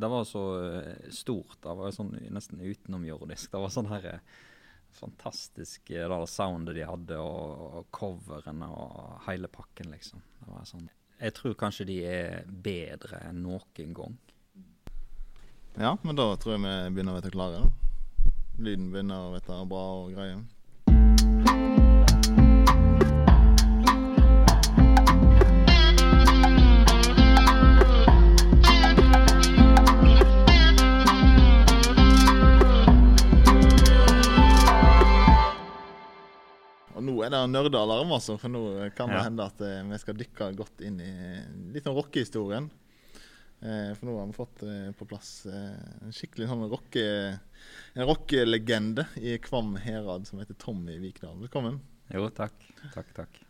det var så eh, stort. Det var sånn nesten utenomjordisk. Det var sånn her eh, fantastisk eh, det soundet de hadde, og, og coverne og hele pakken, liksom. Det var sånn Jeg tror kanskje de er bedre enn noen gang. Ja, men da tror jeg vi begynner å være klare. da. Lyden begynner å være bra og greier. Og nå er det nerdealarm, altså, for nå kan det Ja. hende at eh, vi skal dykke godt inn i litt om rockehistorien. Eh, for nå har vi fått eh, på plass eh, en skikkelig sånn rocke, en rockelegende i Kvam herad som heter Tommy Vikdal. Velkommen. Jo, takk. Takk, takk.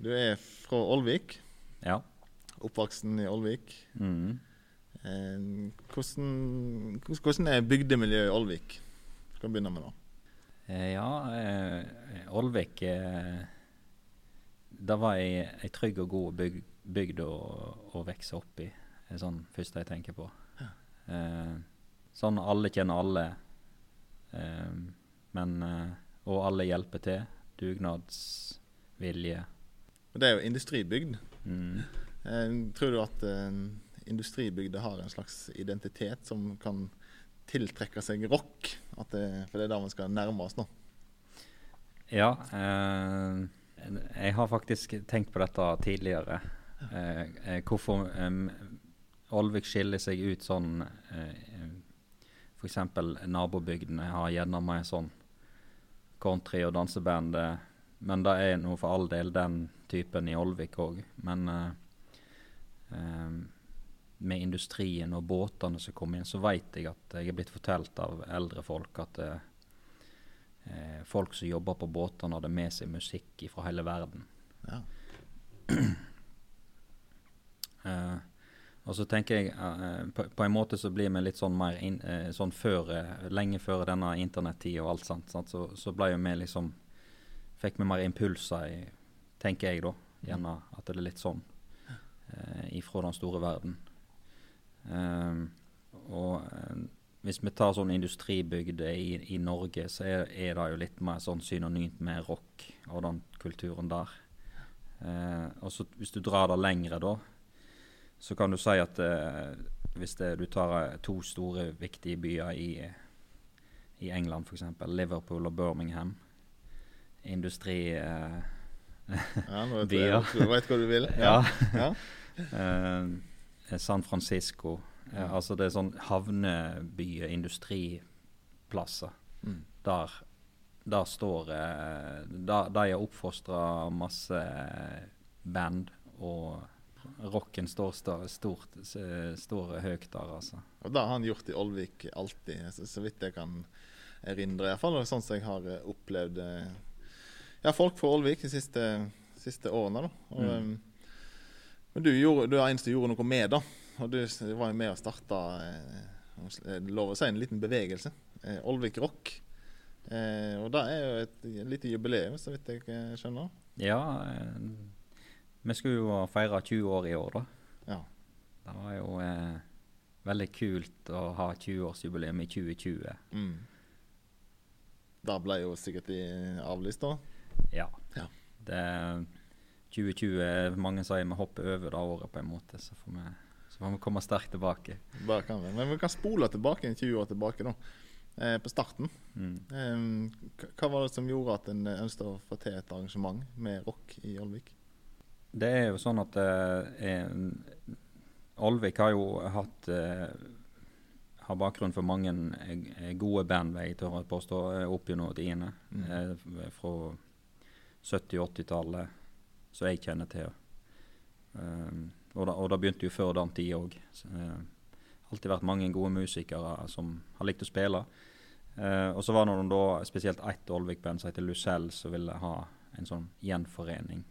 Du er fra Ålvik. Ja. Oppvoksen i Ålvik. Mm. Hvordan, hvordan- er bygdemiljøet i Ålvik? Vi begynne med det? Eh, Ja, eh, Ålvik eh, Det var ei, ei trygg og god byg, bygd å, å vokse opp i. Det er sånn første jeg tenker på. Eh, sånn alle kjenner alle. Eh, men eh, Og alle hjelper til. Dugnadsvilje. Det er jo industribygd. Mm. Eh, tror du at eh, industribygder har en slags identitet som kan tiltrekke seg rock? Det, for det er der vi skal nærme oss nå. Ja, eh, jeg har faktisk tenkt på dette tidligere. Eh, eh, hvorfor em, Olvik skiller seg ut sånn eh, F.eks. nabobygdene har gjerne mer sånn country- og danseband. eh, Men det er nå for all del den typen i Olvik òg. Men eh, med industrien og båtene som kom inn, så vet jeg at jeg er blitt fortalt av eldre folk at eh, eh, folk som jobber på båtene, hadde med seg musikk fra hele verden. Ja. Eh, og så tenker jeg eh, på, på en måte så blir vi litt sånn mer inn, eh, sånn før, eh, lenge før denne internettida og alt sånt, sant? Så, så ble jo vi liksom Fikk vi mer impulser, i, tenker jeg da. Gjerne at det er litt sånn eh, ifra den store verden. Eh, og eh, hvis vi tar sånn industribygder i, i Norge, så er, er det jo litt mer sånn synonymt med rock og den kulturen der. Eh, og så hvis du drar det lengre, da, så kan du si at eh, hvis det, du tar eh, to store, viktige byer i, i England, f.eks. Liverpool og Birmingham Industri eh, Ja, nå vet du jeg, jeg vet hva du vil. Ja. ja. eh, San Francisco. Mm. altså det er sånn havnebyer, industriplasser. Mm. Der, der står eh, der, De har oppfostra masse band, og rocken står, sta- stort, står høyt der, altså. Og det har han gjort i Olvik alltid, så, så vidt jeg kan erindre. i hvert fall, og Sånn som jeg har eh, opplevd eh, ja, folk fra Olvik de siste, siste årene. da. Og, Mm. Eh, Men du, gjorde, du er eneste som gjorde noe med det. Og du var jo med og starta eh, lov å si en liten bevegelse. Eh, Ålvik Rock. Eh, og det er jo et lite jubileum, så vidt jeg eh, skjønner. Ja, eh, vi skulle jo feire 20 år i år, da. Ja. Det var jo eh, veldig kult å ha 20-årsjubileum i 2020. Mm. Det ble jo sikkert de avlyst, da. Ja. Ja. Det 2020 er mange sier vi hopper over det året på en måte, så får vi, så får vi komme sterkt tilbake. Bare kan vi. Men vi kan spole tilbake en 20 år tilbake, da. Eh, på starten. Mm. Eh, hva var det som gjorde at en ønsket å få til et arrangement med rock i Olvik? Det er jo sånn at eh, Olvik har jo hatt eh, har bakgrunn for mange eh, gode band, vil jeg tørre å påstå, eh, opp gjennom tiende. Mm. Eh, fra 70- og 80-tallet, som jeg kjenner til. Um, og, da, og det begynte jo før den tid òg. Uh, alltid vært mange gode musikere som har likt å spille. Uh, og så var det noen da spesielt ett Olvik-band som heter Lucell, som ville ha en sånn gjenforening.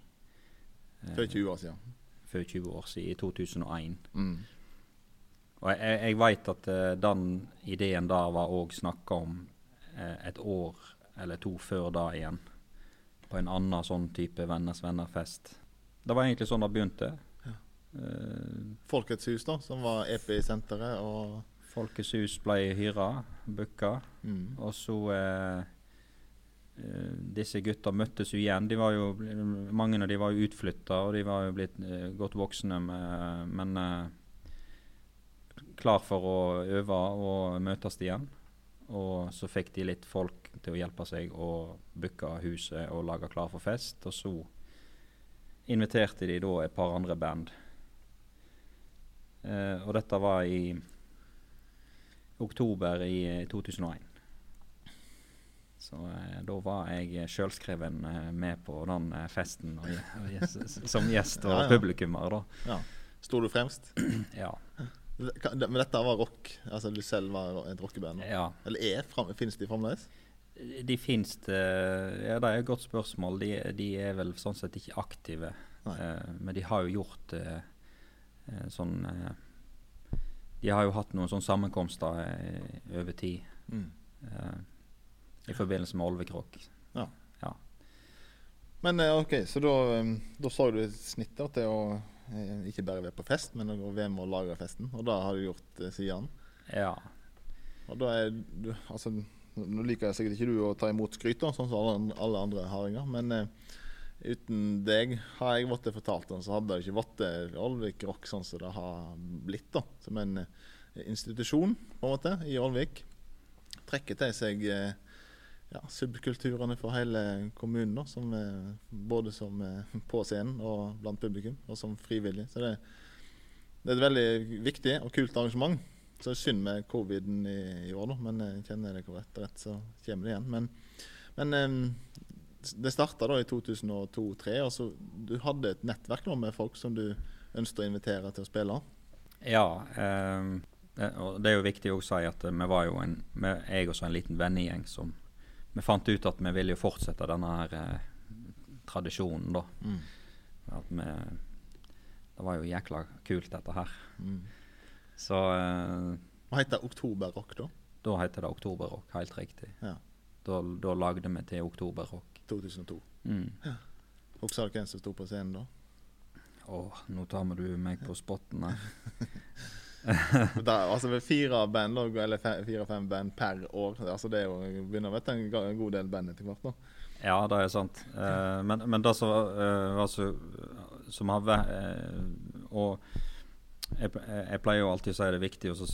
Uh, før 20 år siden. Før 20 år siden, i 2001. Mm. Og jeg, jeg veit at uh, den ideen der var òg snakka om eh, et år eller to før da igjen. På en annen sånn type Venners venner-fest. Det var egentlig sånn det begynte. Eh, Folkets hus, da, som var EP-senteret og Folkets hus ble hyra, booka. mm. Og så eh, Disse gutta møttes jo igjen. De var jo, mange av de var jo utflytta, og de var jo blitt godt voksne, med, men uh, klar for å øve og møtes igjen. Og så fikk de litt folk til å hjelpe seg å booke huset og lage klar for fest. Og så inviterte de da et par andre band. Eh, og dette var i oktober i eh, 2001. Så eh, da var jeg sjølskreven eh, med på den eh, festen og, og, som gjest og Ja, ja. publikummer. da. Ja. Sto du fremst? Ja. Men dette var rock? Altså du selv var et rockeband? ja. Eller er? Finnes de fremdeles? De finnes det Ja, det er et godt spørsmål. De, de er vel sånn sett ikke aktive. Eh, men de har jo gjort eh, eh, sånn eh, De har jo hatt noen sånne sammenkomster eh, over tid Mm. eh, i forbindelse med Olvekråk. Ja. ja. Men eh, ok, så da, eh, da så du snittet til å eh, ikke bare være på fest, men å være med å lage festen. Og det har du gjort eh, siden. Ja. Og da er du Altså, nå liker jeg sikkert ikke du å ta imot skryt, sånn som alle, andre hardinger, men uh, uten deg har jeg blitt fortalt om, så hadde det ikke blitt eh, Olvik Rock sånn som det har blitt. da, Som en eh, institusjon på en måte i Olvik. Trekker til seg eh, ja, subkulturene for hele kommunen, da, som, eh, både som eh, på scenen og blant publikum, og som frivillig. Så det, det er et veldig viktig og kult arrangement. Så synd med coviden i, i år, da, men jeg kjenner det og rett, så kommer det igjen. Men, men eh, det starta i 2002-2003, og så du hadde et nettverk da, med folk som du ønsket å invitere til å spille. Ja, Eh, det, er jo viktig å si at eh, vi var jo en, jeg og så en liten vennegjeng som Vi fant ut at vi ville jo fortsette denne her eh, tradisjonen, da. Mm. At vi Det var jo jækla kult, dette her. Mm. Så eh, Hva heter Oktoberrock, da? da heter det Oktoberrock, helt riktig. Ja. Da, da lagde vi til Oktoberrock. 2002. Mm. Husker du hvem som sto på scenen da? Åh, nå tar vi du meg på spotten her. Altså fire band, eller fire-fem band per år. Altså Det er jo, begynner å bli en, god del band etter hvert. da. Ja, det er sant. Uh, men, men det som eh, var så Som har vært eh, Og jeg, jeg pleier jo alltid å si det er viktig så,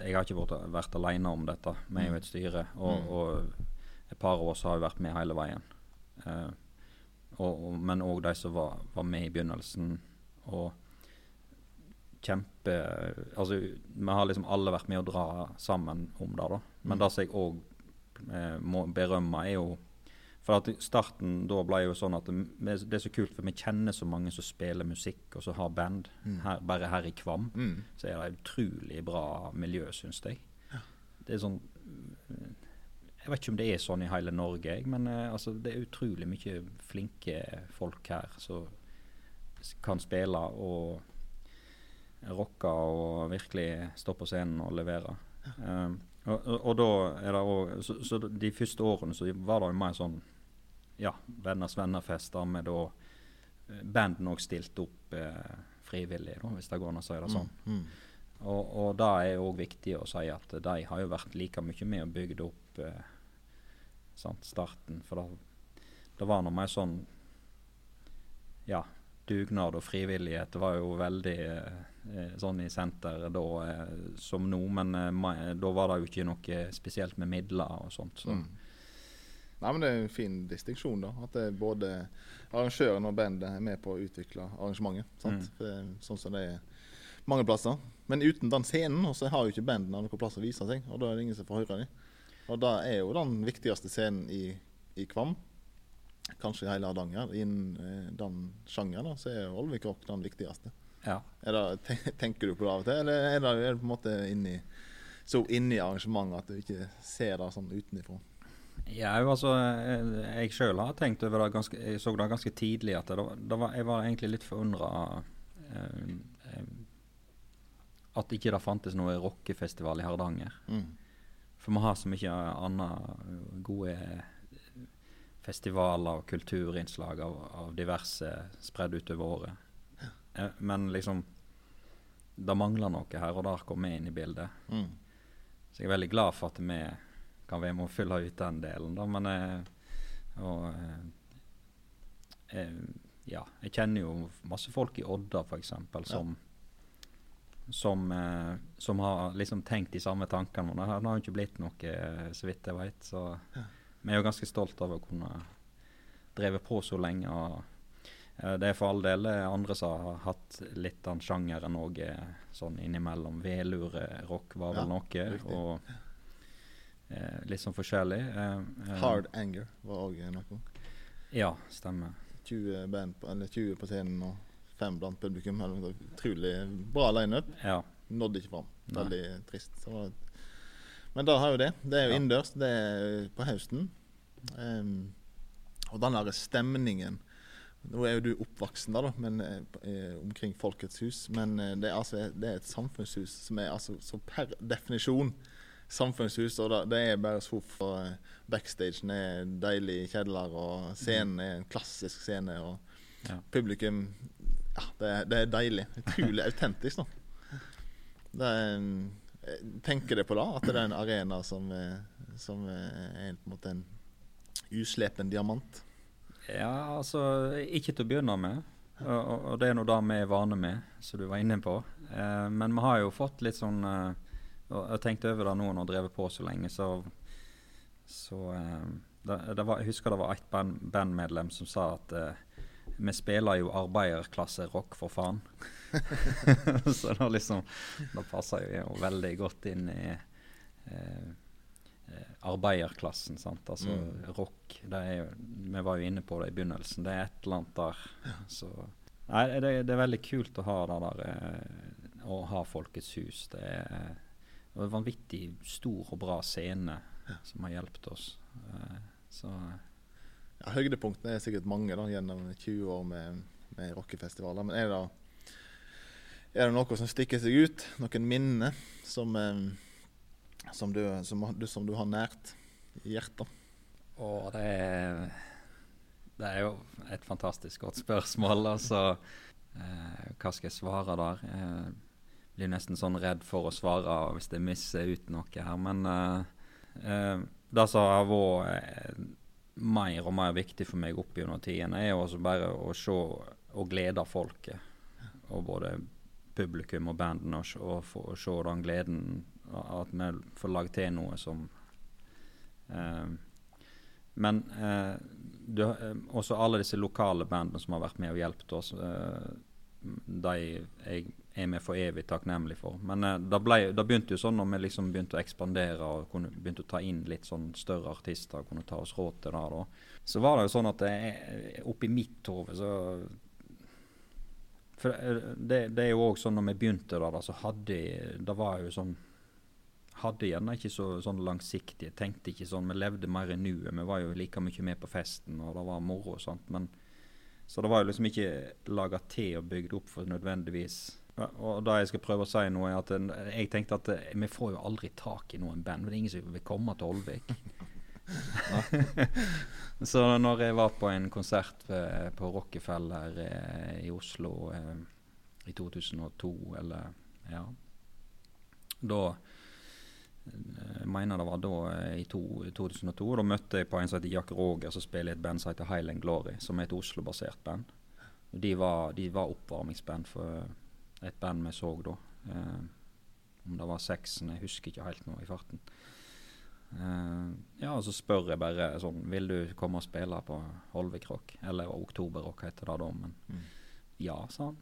Jeg har ikke vært, vært alene om dette. Vi er jo et styre, og, Mm. og et par av oss har jo vært med hele veien. Uh, og, og, men òg de som var, var med i begynnelsen. Og kjempe Altså, vi har liksom alle vært med å dra sammen om det, da. Men Mm. det som jeg òg eh, må berømme, er jo For at starten da ble jo sånn at det, det er så kult, for vi kjenner så mange som spiller musikk, og som har band. Mm. Her, bare her i Kvam Mm. så er det et utrolig bra miljø, syns jeg. Det er sånn Jeg vet ikke om det er sånn i hele Norge, jeg, men eh, altså, det er utrolig mye flinke folk her som kan spille og rocke og virkelig stå på scenen og levere. Um, og, og, og da er det òg så, så de første årene så var det jo mer sånn ja, venners venner-fester med da Bandene banden òg stilte opp eh, frivillig, da, hvis det går an å si det sånn. Mm. Og, og det er òg viktig å si at de har jo vært like mye med og bygd opp eh, sant, starten. For det, det var nå mer sånn Ja, dugnad og frivillighet var jo veldig eh, eh, sånn i senteret da eh, som nå, men eh, da var det jo ikke noe spesielt med midler og sånt. Så. Mm. Nei, men Det er en fin distinksjon. da, At det både arrangøren og bandet er med på å utvikle arrangementet. sant? Mm. Det er sånn som det er mange plasser. Men uten den scenen så har jo ikke bandene noen plass å vise seg. Og da er det ingen som får høre dem. Og da er jo den viktigste scenen i, i Kvam, kanskje i hele Hardanger, innen eh, den sjangeren, da, så er Olvik Rock den viktigste. Ja. Det, tenker du på det av og til, eller er det, er det på en måte inni, så inni arrangementet at du ikke ser det sånn utenfra? Ja, altså, jeg, jeg sjøl har tenkt over det ganske Jeg så det ganske tidlig at det, det var, jeg var egentlig litt forundra eh, eh, at ikke det fantes noe rockefestival i Hardanger. Mm. For vi har så mye annet gode festivaler og kulturinnslag av, av diverse spredd utover året. eh, men liksom Det mangler noe her, og der kommer vi inn i bildet. Mm. Så jeg er veldig glad for at vi kan være med å fylle ut den delen, da. Men jeg, og, eh, eh, ja, jeg kjenner jo masse folk i Odda, f.eks., som som, eh, som har liksom tenkt de samme tankene. Men det har jo ikke blitt noe, eh, så vidt jeg vet. Så vi er jo ganske stolt av å kunne dreve på så lenge. og eh, det er for all del eh, andre som har hatt litt den sjangeren òg, sånn innimellom. Velure-rock var vel Ja, noe. riktig. Og eh, litt sånn forskjellig. Eh, eh, Hard Anger var òg noe. Ja, stemmer. 20 band på, eller 20 på scenen og fem blant publikum. Utrolig bra lineup. Ja. Nådde ikke fram. Veldig trist. Men da har jo det. Det er jo Ja. innendørs. Det er på høsten. Em, og den der stemningen Nå er jo du oppvoksen da, da men, eh, eh, omkring Folkets hus, men eh, det er, altså, det er et samfunnshus som er altså så per definisjon samfunnshus. Og da, det er bare sofa. eh, Backstagen er deilig kjeller, og scenen er en klassisk scene. Og Ja. publikum ja, det, det er deilig. Utrolig autentisk, da. Det er, jeg tenker det på da, at det er en arena som, som er er på en måte en uslepen diamant. Ja, altså Ikke til å begynne med. Og, og, det er nå det vi er vane med, som du var inne på. Eh, men vi har jo fått litt sånn eh, og Jeg har tenkt over det nå når jeg drevet på så lenge, så, så eh, det, det var, Jeg husker det var et band, bandmedlem som sa at eh, vi spiller jo arbeiderklasserock, for faen. så det liksom Det passer jo veldig godt inn i eh, arbeiderklassen. sant? Altså Mm. rock. Jo, vi var jo inne på det i begynnelsen. Det er et eller annet der. Så Nei, det, det er veldig kult å ha det der eh, Å ha Folkets hus. Det er en vanvittig stor og bra scene som har hjulpet oss. Eh, så Ja, Høydepunktene er sikkert mange da, gjennom 20 år med, med rockefestivaler. Men er det, da, er det noe som stikker seg ut? Noen minner som, eh, som, du, som, som du har nært i hjertet? Og det er, det er jo et fantastisk godt spørsmål. Altså, eh, hva skal jeg svare der? Jeg blir nesten sånn redd for å svare hvis jeg misser ut noe her. Men eh, eh, det som har vært eh, mer og mer viktig for meg opp gjennom tidene, er jo også bare å se og glede folket. Og både publikum og bandene, og, og og se den gleden at vi får lagd til noe som eh, men eh, du, eh, også alle disse lokale bandene som har vært med og hjulpet oss, eh, de jeg er vi for evig takknemlig for. Men eh, det, begynte jo sånn når vi liksom begynte å ekspandere og kunne, begynte å ta inn litt sånn større artister og kunne ta oss råd til det. Så var det jo sånn at er- oppi mitt hode så For eh, det, det er jo òg sånn når vi begynte da, da så hadde Det var jo sånn hadde gjerne ikke så sånn langsiktig. Tenkte ikke sånn, Vi levde mer i nuet. Vi var jo like mye med på festen, og det var moro og sånt. Men, så det var jo liksom ikke laga til og bygd opp for nødvendigvis Og det jeg skal prøve å si nå, er at jeg tenkte at eh, vi får jo aldri tak i noen band. For det er ingen som vil komme til Olvik. så når jeg var på en konsert på Rockefeller eh, i Oslo eh, i 2002, eller ja Da mener det var da eh, i to, 2002. Da møtte jeg på en som heter Jack Roger, som spiller i et band som heter Highland Glory, som er et Oslo-basert band. De var, de var oppvarmingsband for et band vi så da. Eh, om det var Sexen, jeg husker ikke helt nå i farten. Eh, ja, og så spør jeg bare sånn Vil du komme og spille på Holvik Rock? Eller Oktober Rock heter det da, men Mm. ja, sa han.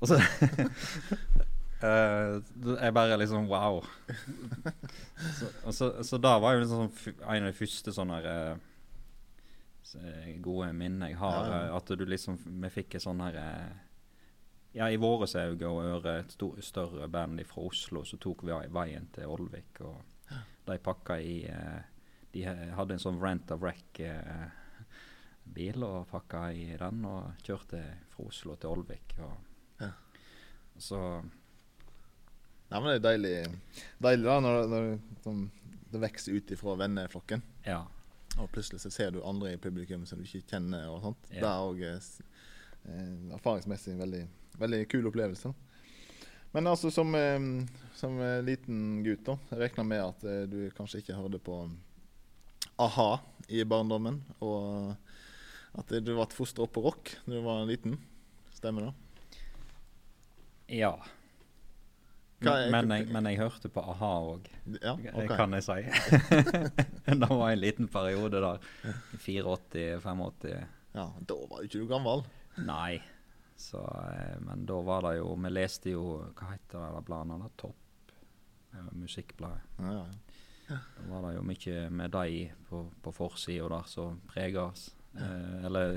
Og så Eh, jeg bare liksom wow. så, så, så da var jo liksom en av de første sånne eh, eh, gode minnene jeg har. Ja. At du liksom Vi fikk et sånn her Ja, i våre øyne og øre et stor, større band fra Oslo, så tok vi av veien til Olvik. Og de pakka i De hadde en sånn rent of wreck-bil og pakka i den og kjørte fra Oslo til Olvik. Og Ja. så Nei, men det er deilig, deilig da, når, når sånn, det vokser ut ifra venneflokken. ja. Og plutselig så ser du andre i publikum som du ikke kjenner. og sånt. Ja. Det er òg eh, erfaringsmessig en veldig, veldig kul opplevelse. Men altså som, eh, som eh, liten gutt, da, jeg regner med at eh, du kanskje ikke hørte på a-ha i barndommen, og at du ble fostra opp på rock da du var liten. Stemmer det? Ja. Men, jeg, men jeg hørte på a-ha òg, Ja, okay. kan jeg si. det var en liten periode der. 84-85. Ja, Da var jo ikke du gammel. Nei. Så, eh, men da var det jo Vi leste jo Hva heter det bladet? Topp? Eh, Musikkbladet. Ja, ja. Da var det jo mye med de på, på forsida der som preger oss. Eh, eller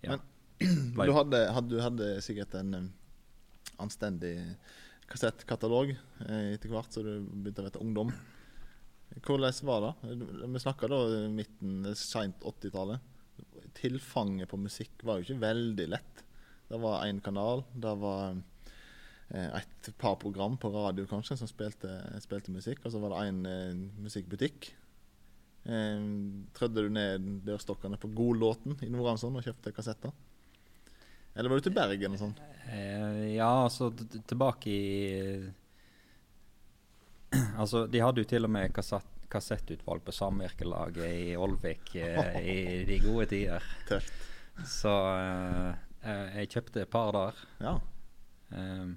ja. Men Du hadde, hadde, du hadde sikkert en um, anstendig kassettkatalog eh, etter hvert så du begynte å være ungdom. Hvordan var det? Vi snakka da midten, seint 80-tallet. Tilfanget på musikk var jo ikke veldig lett. Det var én kanal. Det var eh, et par program på radio kanskje som spilte, spilte musikk. Og så var det én eh, musikkbutikk. Trødde du ned dørstokkene på Godlåten i Nordhamsund og kjøpte kassetter? Eller var du til Bergen og sånn? Ja, altså tilbake i Altså, de hadde jo til og med kassett, kassettutvalg på samvirkelaget i Olvik eh, i de gode tider. Tøft. Så eh, eh, jeg kjøpte et par der. Ja. Eh,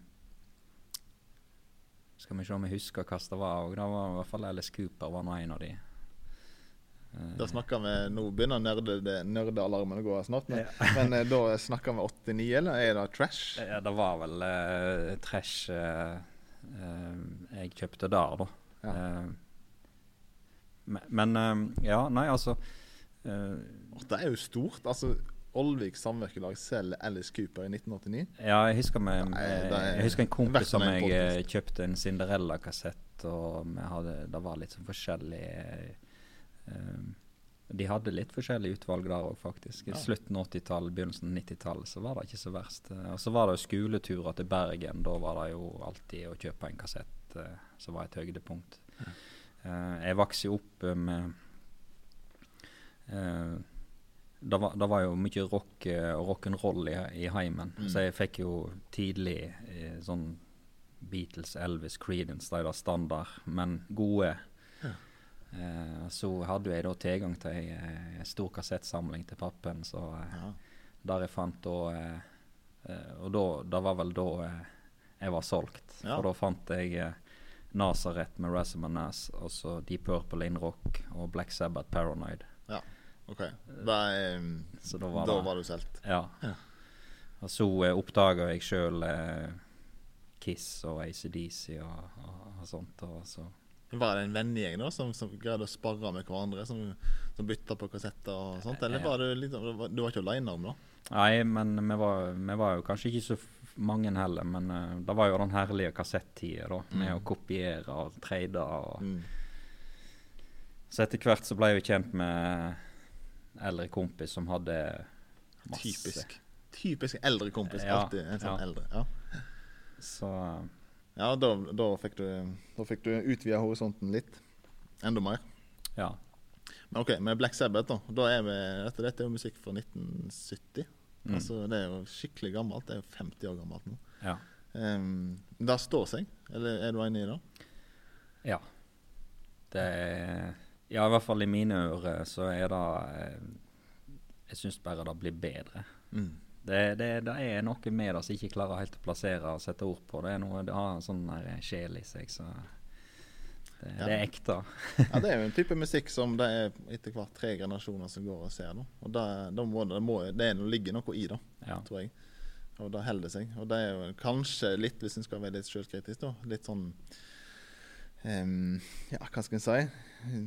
skal vi se om jeg husker hva det var. Og det var i hvert fall Alice Cooper var en av de. Eh, Da snakker vi Nå begynner nerdealarmen å gå snart, men, Ja. men eh, da snakker vi 89, eller er det trash? Ja, det var vel uh, trash uh, uh, jeg kjøpte der, da. Ja. Men, ja, nei, altså Det er jo stort. Altså, Olvik samvirkelag selger Alice Cooper i 1989. Ja, jeg husker, med, Nei, er jeg husker en kompis som jeg kjøpte en Cinderella-kassett, og hadde, det var litt sånn forskjellig De hadde litt forskjellige utvalg der òg, faktisk. I Ja. slutten av 80-tallet, begynnelsen av 90-tallet, så var det ikke så verst. Eh, Og så var det jo skoleturer til Bergen. Da var det jo alltid å kjøpe en kassett eh, som var et høydepunkt. Eh, jeg vokste jo opp med det var, det var jo mye rock og rock'n'roll i, i heimen. Mm. Så jeg fikk jo tidlig sånn Beatles, Elvis, Creedence, de der standard, men gode. Ja. Eh, så hadde jeg da tilgang til ei eh, stor kassettsamling til pappen, så eh, Ja. der jeg fant da eh, eh, Og da, det var vel da eh, jeg var solgt. Ja. For da fant jeg Nazareth med Razzam Nas, og så Deep Purple in Rock og Black Sabbath Paranoid. Ja, OK. Da, Så da var da det var du solgt. Ja. Ja. Og så eh, oppdaga jeg sjøl Kiss og ACDC og, og, og sånt. Og så. Var det en vennegjeng da som, som greide å sparre med hverandre, som, som bytta på kassetter og sånt? Eller var du litt, du var ikke aleine om det? Nei, men vi var, vi var jo kanskje ikke så mange heller. Men uh, det var jo den herlige kassettida, da. Med Mm. å kopiere og trade. Og, Mm. Så etter hvert så ble jeg jo kjent med eldre kompis som hadde masse. Typisk. Typisk eldre kompis. Ja, Alltid en sånn ja. eldre. Ja, Så ja da, da fikk du, da fikk du utvida horisonten litt. Enda mer. ja. Men OK, med Black Sabbath, da. da er vi, dette, dette er jo musikk fra 1970. Mm. Altså, det er jo skikkelig gammelt. Det er jo 50 år gammelt nå. ja. Um, det står seg, eller er du enig i det? Ja. Det er Ja, i hvert fall i mine ører så er det eh, Jeg syns bare det blir bedre. Mm. Det, det, det er noe med det som ikke klarer helt å plassere og sette ord på. Det er noe, det har en sånn sjel i seg, så det, Ja. det er ekte. Ja, det er jo en type musikk som det er etter hvert tre generasjoner som går og ser. Da. Og da, da må, det, må, det er, ligger noe i det, Ja. tror jeg. Og det holder seg. Og det er jo kanskje litt, hvis en skal være litt sjølkritisk, da, litt sånn um, Ja, hva skal en si?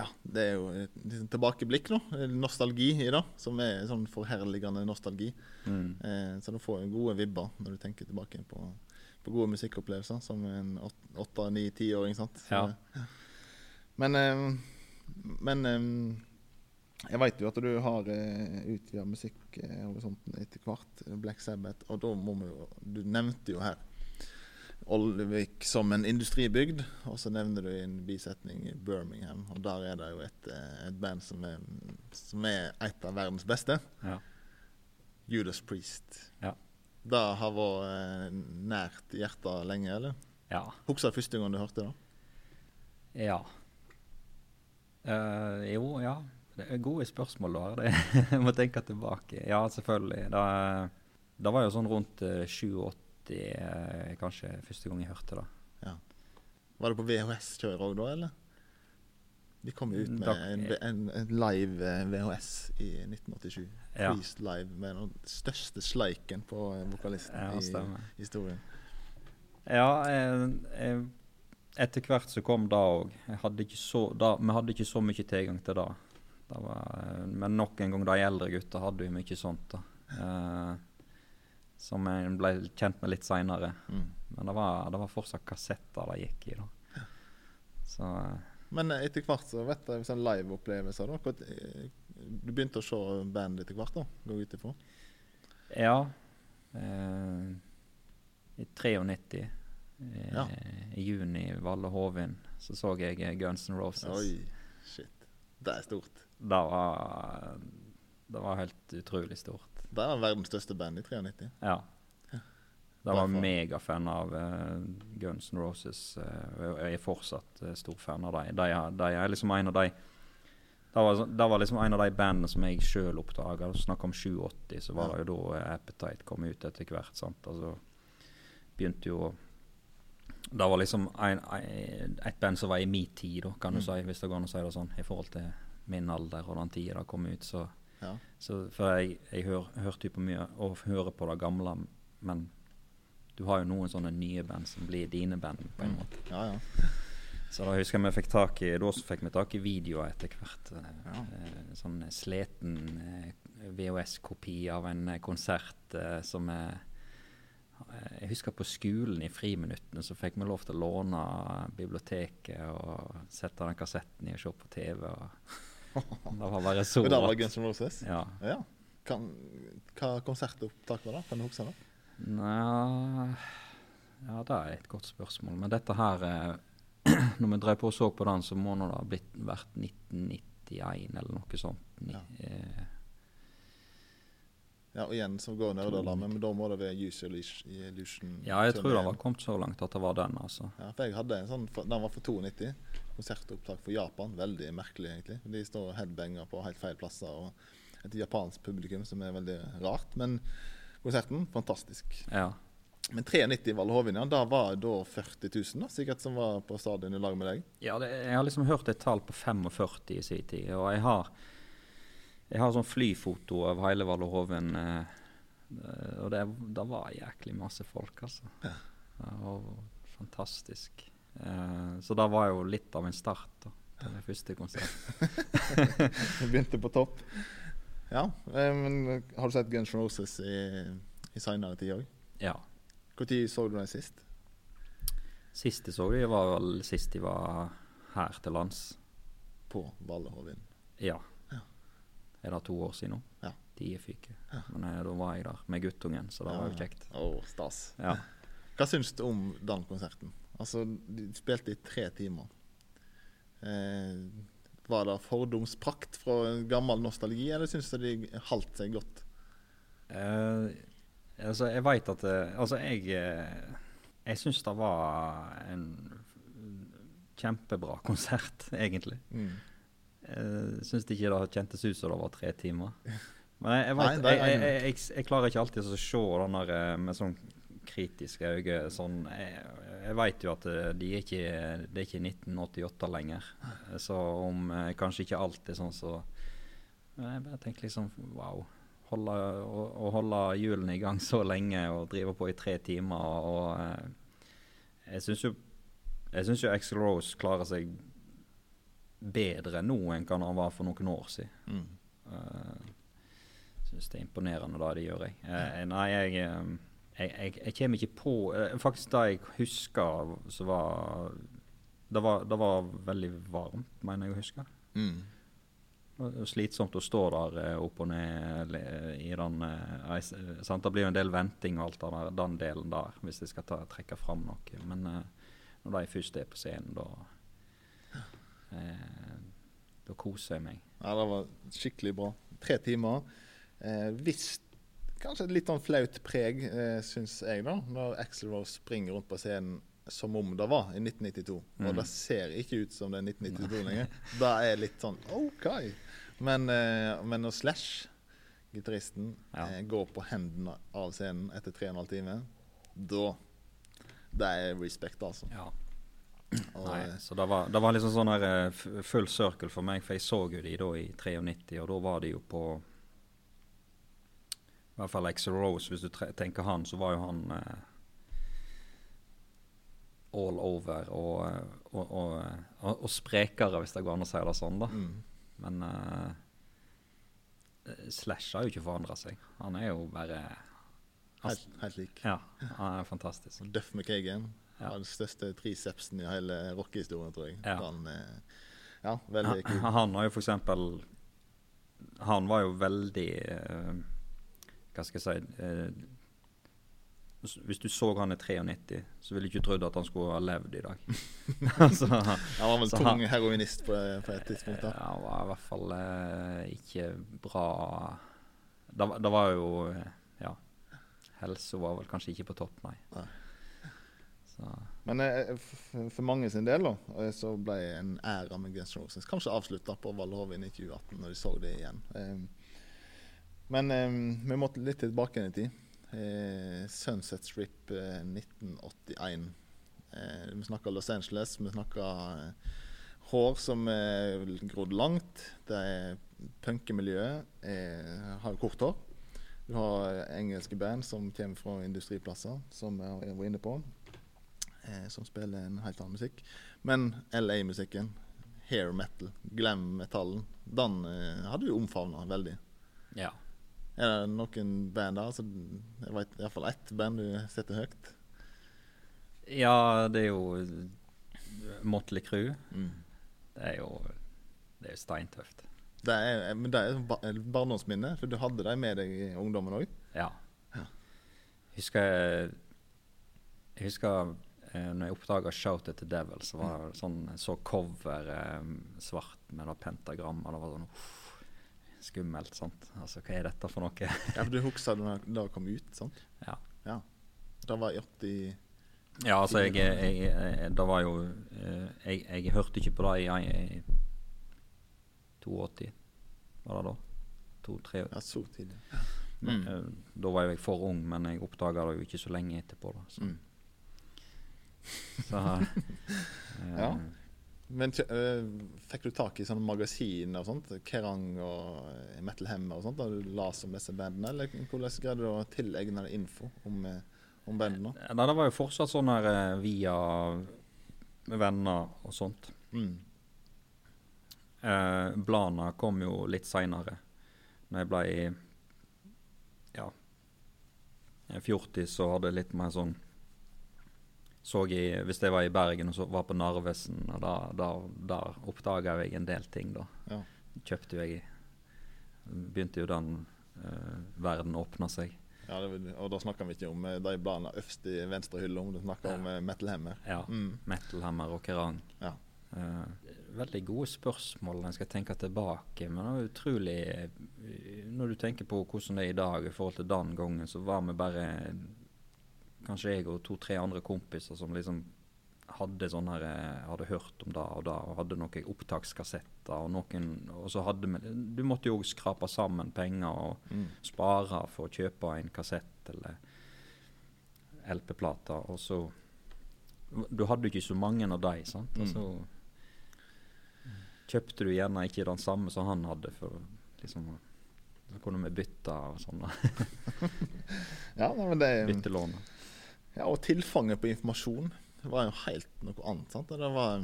Ja, det er jo et tilbakeblikk, nå. Nostalgi i det. Som er sånn forherligende nostalgi. Mm. Eh, så du får gode vibber når du tenker tilbake på, på gode musikkopplevelser som en åt- åtte-, ni-, tiåring. Ja. Men, eh, men eh, jeg veit jo at du har uh, utvida musikkhorisonten etter hvert. Black Sabbath. Og da må vi jo Du nevnte jo her Olvik som en industribygd, og så nevner du i en bisetning i Birmingham. Og der er det jo et, eh, et band som er, som er et av verdens beste. Ja. Judas Priest. Ja. Det har vært eh, nært hjertet lenge, eller? Ja. Husker du første gang du hørte det? Ja. Uh, jo, ja. Det er gode spørsmål, da. Jeg må tenke tilbake. Ja, selvfølgelig. Det, det var jo sånn rundt eh, 87 eh, kanskje første gang jeg hørte det. Ja. Var det på VHS-kjøret òg da, eller? De kom jo ut med en, en, en live eh, VHS i 1987. Ja. Live med den største sleiken på eh, vokalisten Ja, i historien. Ja, eh, eh, etter hvert så kom det òg. Vi hadde ikke så mye tilgang til det. det var, men nok en gang, de eldre gutta hadde jo mye sånt. da. Eh, som jeg ble kjent med litt seinere. Mm. Men det var, det var fortsatt kassetter det gikk i. da. Så eh, Men etter hvert så vet jeg sånn liveopplevelser. da. Eh, Du begynte å se band etter hvert, da? Gå ut ifra? ja. Eh, I 93, eh, Ja. i juni, i Valle Hovin, så så jeg Guns N' Roses. Oi, shit. Det er stort. Det var, det var helt utrolig stort. Det er verdens største band i 93. Ja. Da var jeg megafan av uh, Guns N' Roses. Uh, jeg er fortsatt uh, stor fan av dem. De, de er liksom en av de det var, det var liksom en av de bandene som jeg sjøl oppdaga. Snakk om 87, så var det jo da Appetite kom ut etter hvert. sant? Altså begynte jo Det var liksom en, en, et band som var i min tid, da, kan du Mm. si, hvis det går an å si det sånn, i forhold til min alder og den tida det kom ut. så Ja. så, for jeg, jeg hør, hørte jo på mye og hører på det gamle, men du har jo noen sånne nye band som blir dine band, på en Mm. måte. ja, ja. Så da husker jeg vi fikk tak i Da fikk vi tak i videoer etter hvert. eh, Ja. eh, sånn sliten eh, VHS-kopi av en konsert som er Jeg husker på skolen i friminuttene så fikk vi lov til å låne biblioteket og sette den kassetten i og se på TV. Og det var bare så Og det var. Guns N' Roses? Ja. Ja. Kan, hva konsertopptak var det? Kan du huske det? Nja Ja, det er et godt spørsmål. Men dette her eh, Når vi drev på og så på den, så må nå det ha blitt, vært 1991 eller noe sånt. Ni, Ja. eh, Ja, og igjen så går nerdealarmen, men da må det være Use Illusion. Ja, jeg tror det var kommet så langt at det var den, altså. Ja, for jeg hadde en sånn, Den var for 92. Konsertopptak for Japan. Veldig merkelig, egentlig. De står headbanger på helt feil plasser. og Et japansk publikum som er veldig rart. Men konserten, fantastisk. Ja. Men 93 Valle Hovin, ja, da var da 40 000 da, sikkert som var på stadion i lag med deg? Ja, det, jeg har liksom hørt et tall på 45 i sin tid, og jeg har jeg har sånn flyfoto av hele Valle Hovin, eh, eh, og det, det var jæklig masse folk, altså. Ja. Det var fantastisk. Eh, så det var jo litt av en start da, til den første konserten. du begynte på topp. Ja, eh, men har du sett Guns N' Roses i, i seinere tid òg? Ja. Når så du dem sist? Sist jeg så dem, var vel sist de var her til lands. På Valle Hovin. Ja. Ja. Er det to år siden nå? Ja. De fyke. Ja. Men eh, da var jeg der med guttungen, så det var jo kjekt. Oh, stas. Ja. Hva syns du om den konserten? Altså, De spilte i tre timer. Eh, var det fordomsprakt fra gammel nostalgi, eller syns du de holdt seg godt? Eh, altså, jeg veit at eh, Altså, jeg eh, Jeg syns det var en kjempebra konsert, egentlig. Mm. Jeg syns ikke det kjentes ut som det var tre timer. Men jeg, jeg, vet, det er jeg, jeg, klarer ikke alltid å se den der eh, med sånn kritiske øyne. Sånn, jeg jeg veit jo at det er ikke, det er ikke 1988 lenger. Så om eh, kanskje ikke alt er sånn så Jeg bare tenker liksom wow. Holde, å, å holde hjulene i gang så lenge og drive på i tre timer og eh, Jeg syns jo jeg synes jo Axel Rose klarer seg bedre nå enn hva han var for noen år siden. Mm. Uh, syns det er imponerende da, det gjør, jeg. Uh, nei, jeg, eh, jeg, jeg, jeg kommer ikke på uh, Faktisk det jeg husker så var det, var det var veldig varmt, mener jeg å huske. Mm. Slitsomt å stå der eh, opp og ned i den eh, eh, sant? Det blir jo en del venting og alt av der, den delen der, hvis jeg skal ta, trekke fram noe. Men eh, når de først er på scenen, da eh, Da koser jeg meg. Ja, det var skikkelig bra. Tre timer. Eh, hvis kanskje et litt sånn flaut preg, eh, syns jeg, da. Når Axel Rose springer rundt på scenen som om det var i 1992. Og Mm. det ser ikke ut som det er 1992 lenger. Det er litt sånn OK. Men, eh, men når Slash, gitaristen, Ja. eh, går på hendene av scenen etter tre og en halv time, da Det er respekt, altså. Ja. Og, Nei, eh, så det var, det var liksom sånn her eh, full circle for meg, for jeg så jo de da i 93, og da var de jo på I hvert fall Axel Rose, hvis du tenker han, så var jo han eh, all over og, eh, og, og, og, sprekere, hvis det går an å si det sånn, da. mm. Men eh, Slash har jo ikke forandra seg. Han er jo bare helt, helt lik. Ja, han er fantastisk. Duff McKagan Ja. den største tricepsen i hele rockehistorien, tror jeg. Ja. Han, eh, ja, veldig kul. Han, har jo for eksempel Han var jo veldig eh, Hva skal jeg si eh, hvis- du så han i 93, så ville du ikke trodd at han skulle ha levd i dag. altså, Han var vel tung han- heroinist på, på et tidspunkt. da. Han var i hvert fall ikke bra Det, var- det var jo Ja. Helsa var vel kanskje ikke på topp, nei. Nei. Men eh, for mange sin del da, eh, så ble en æra med Guns N' Roses kanskje avslutta på Valhovin i 2018, når de så det igjen. Eh, Men eh, vi måtte litt tilbake i tid. Eh, Sunset Strip eh, 1981. Eh, vi snakka Los Angeles, vi snakka hår som er grodd langt. Det er punkemiljøet. Har kort hår. Du har engelske band som kommer fra industriplasser, som jeg var inne på eh, som spiller en helt annen musikk. Men LA-musikken, hair metal, glam-metallen, den eh, hadde du omfavna veldig. ja. Er det noen band der? Altså, jeg vet iallfall ett band du setter høyt. ja, det er jo Motley Crew. Mm. Det er jo Det er steintøft. Det er, men det er et barndomsminne, for du hadde dem med deg i ungdommen òg. Ja. Ja. Husker Jeg husker eh, når jeg oppdaga 'Shout at the Devil', så var det sånn så cover eh, svart med da, pentagram. Og Det var sånn uff, skummelt, sant. Altså, hva er dette for noe? Ja, for du husker da det kom ut, sant? ja. Ja. Det var i 80 ja, altså, jeg, jeg, jeg Det var jo eh, jeg, jeg hørte ikke på det i, i 82, var det da? To-tre Ja, så tidlig. Mm. Mm. Da var jeg for ung, men jeg oppdaga det jo ikke så lenge etterpå. Da, så. Mm. Så eh, Ja. Men øh, fikk du tak i sånne magasiner og sånt? Kerrang og Metal Hammer og sånt? Da du las om disse bandene? Eller hvordan greide du å tilegne deg info om, øh, om bandene? Nei, det var jo fortsatt sånn her eh, via venner og sånt. Mm. Eh, Blana kom jo litt seinere. Når jeg ble ja, 40, så hadde jeg litt mer sånn så jeg, Hvis jeg var i Bergen og så var på Narvesen, og da, da, der oppdaga jeg en del ting, da. Ja. Kjøpte jeg Begynte jo den uh, verden åpna seg. Ja, det, og da snakker vi ikke om øh, de bladene øverst i venstre hylle, om du snakker om øh, Metal Hammer. Ja. Mm. Metalhammer og Kerrang. Ja. Uh, veldig gode spørsmål når jeg skal tenke tilbake. Men det er utrolig eh, Når du tenker på hvordan det er i dag i forhold til den gangen, så var vi bare Kanskje jeg og to-tre andre kompiser som liksom hadde sånn her eh, Hadde hørt om det og da, og hadde noen opptakskassetter. Og noen Og så hadde vi Du måtte jo skrape sammen penger og Mm. spare for å kjøpe en kassett eller LP-plate. Og så Du hadde jo ikke så mange av de, sant. Og Mm. så kjøpte du gjerne ikke den samme som han hadde, for liksom Så kunne vi bytte og sånn. Ja, men det Byttelån. Ja, og tilfanget på informasjon var jo helt noe annet. sant? Det var,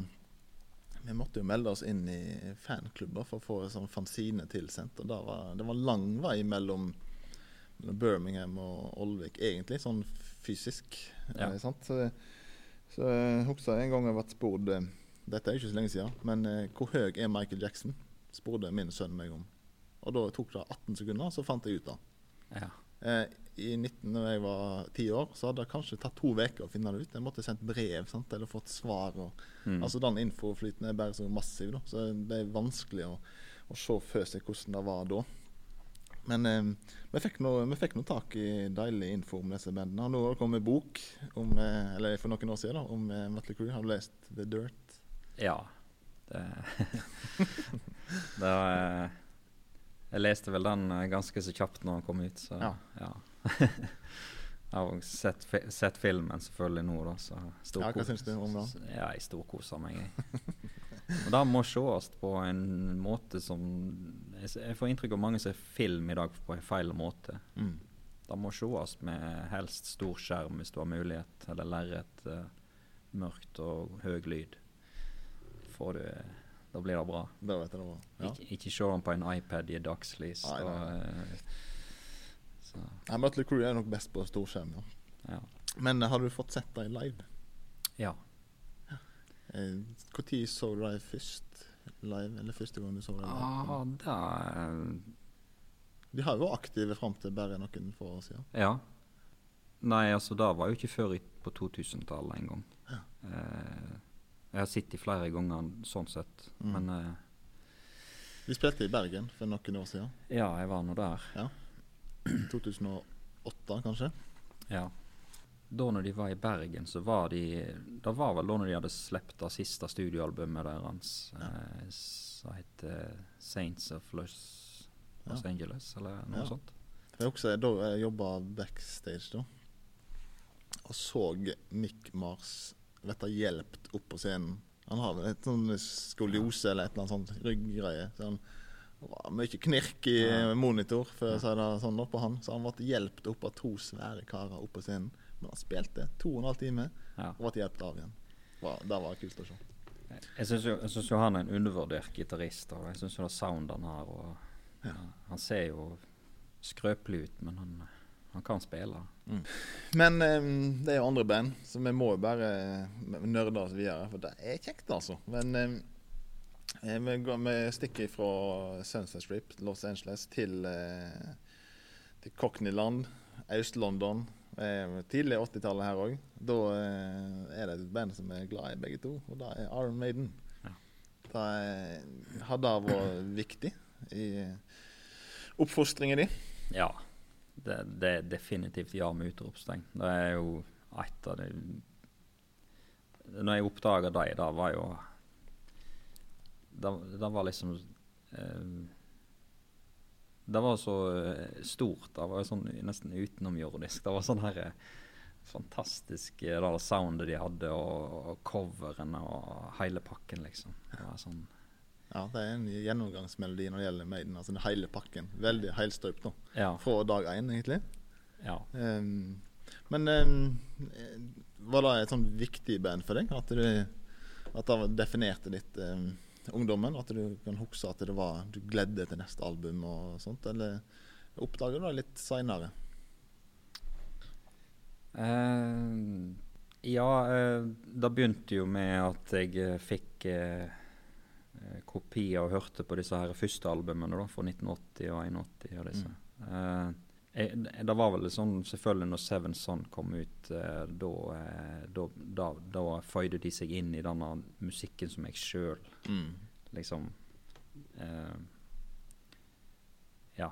vi måtte jo melde oss inn i fanklubber for å få sånn fanzine tilsendt. og var, Det var lang vei mellom, Birmingham og Olvik, egentlig, sånn fysisk. Ja. Eh, sant? Så, så jeg husker en gang jeg ble spurt eh, Dette er ikke så lenge siden, men eh, hvor høy er Michael Jackson? spurte min sønn meg om. Og da tok det 18 sekunder, så fant jeg ut det. Ja. Eh, I 19, når jeg var ti år, så hadde det kanskje tatt to uker å finne det ut. Jeg måtte sendt brev sant? eller fått svar. Og, Mm. Altså Den infoflyten er bare så massiv, da. så det er vanskelig å, å se for seg hvordan det var da. Men eh, vi fikk noe vi fikk noe tak i deilig info om disse bandene. Nå har det kommet bok om, eh, eller for noen år siden da, om eh, Mötley Crüe. Har du lest The Dirt? Ja. Det, det var, Jeg leste vel den eh, ganske så kjapt når den kom ut, så Ja. ja. Jeg har sett, fi- sett filmen selvfølgelig nå, da. Så Ja, hva syns du om den? s- Ja, jeg storkoser meg, jeg. Og det må sees på en måte som Jeg jeg får inntrykk av mange ser film i dag på en feil måte. Mm. Det må sees med helst stor skjerm hvis du har mulighet, eller lerret, Uh, mørkt og høy lyd. Får du Da blir det bra. Da vet jeg det var. Ja. Ikke, ikke se den på en iPad i dagslys. Nei, nei. Og, eh, så, Nei, Mutley Crew er nok best på storskjerm. Ja. ja. Men eh, har du fått sett dem live? ja. Når så du dem først live? Eller første gang du så dem? Ah, da, De har jo vært aktive fram til bare noen få år siden. ja. Nei, altså det var jo ikke før på 2000-tallet en gang. Ja. Eh, jeg har sett dem flere ganger sånn sett, Mm. men eh, Vi spilte i Bergen for noen år siden. ja, jeg var nå der. 2008, kanskje? Ja. Da når de var i Bergen, så var de Det var vel da når de hadde sluppet det siste studioalbumet deres, eh, som heter Saints of Los, Los Ja. Angeles, eller noe Ja. sånt. Jeg også da jeg jobba backstage da, og så Mick Mars bli hjelpt opp på scenen. Han har vel et sånn skoliose eller et eller annet sånt rygggreie. Så han det var mye knirk i monitor før, å si det sånn oppå han. Så han ble hjulpet opp av to svære karer opp på scenen. Men han spilte to og en halv time og ble hjulpet av igjen. Det var kult å se. Jeg syns jo, han er en undervurdert gitarist. Og jeg syns jo det sound han har og, Ja. ja, Han ser jo skrøpelig ut, men han, han kan spille. Men um, det er jo andre band, så vi må jo bare nørde oss videre. For det er kjekt, altså. Men eh, eh, vi, går, vi stikker fra Sunset Strip, Los Angeles, til, eh, til Cockneyland, Øst-London. Eh, tidlig 80-tallet her òg. Da eh, er det et band som er glad i begge to, og det er Iron Maiden. Ja. Det har det vært viktig i oppfostringen din? Ja. Det, det er definitivt ja med utropstegn. Det er jo et av de Når jeg oppdaga dem, det var jo Det, var liksom eh, Det var så eh, stort. Det var sånn nesten utenomjordisk. Det var sånn her eh, fantastisk eh, det soundet de hadde, og, og coverene og hele pakken, liksom. Det var sånn Ja, det er en gjennomgangsmelodi når det gjelder Maiden. Altså den hele pakken. Veldig helstøpt da. Ja. Fra dag én, egentlig. ja. Um, men eh, var det et sånn viktig band for deg? At, du, at det definerte ditt ehm, ungdommen? At du kan huske at det var, du gledde deg til neste album og sånt? Eller oppdager du det litt seinere? Uh, ja, uh, det begynte jo med at jeg eh, fikk eh, eh, kopier og hørte på disse her første albumene da, fra 1980 og 1981 og disse. Mm. Det var vel sånn selvfølgelig når Seven Son kom ut, eh, da, eh, da, da, da føyde de seg inn i denne musikken som jeg sjøl liksom eh, Ja,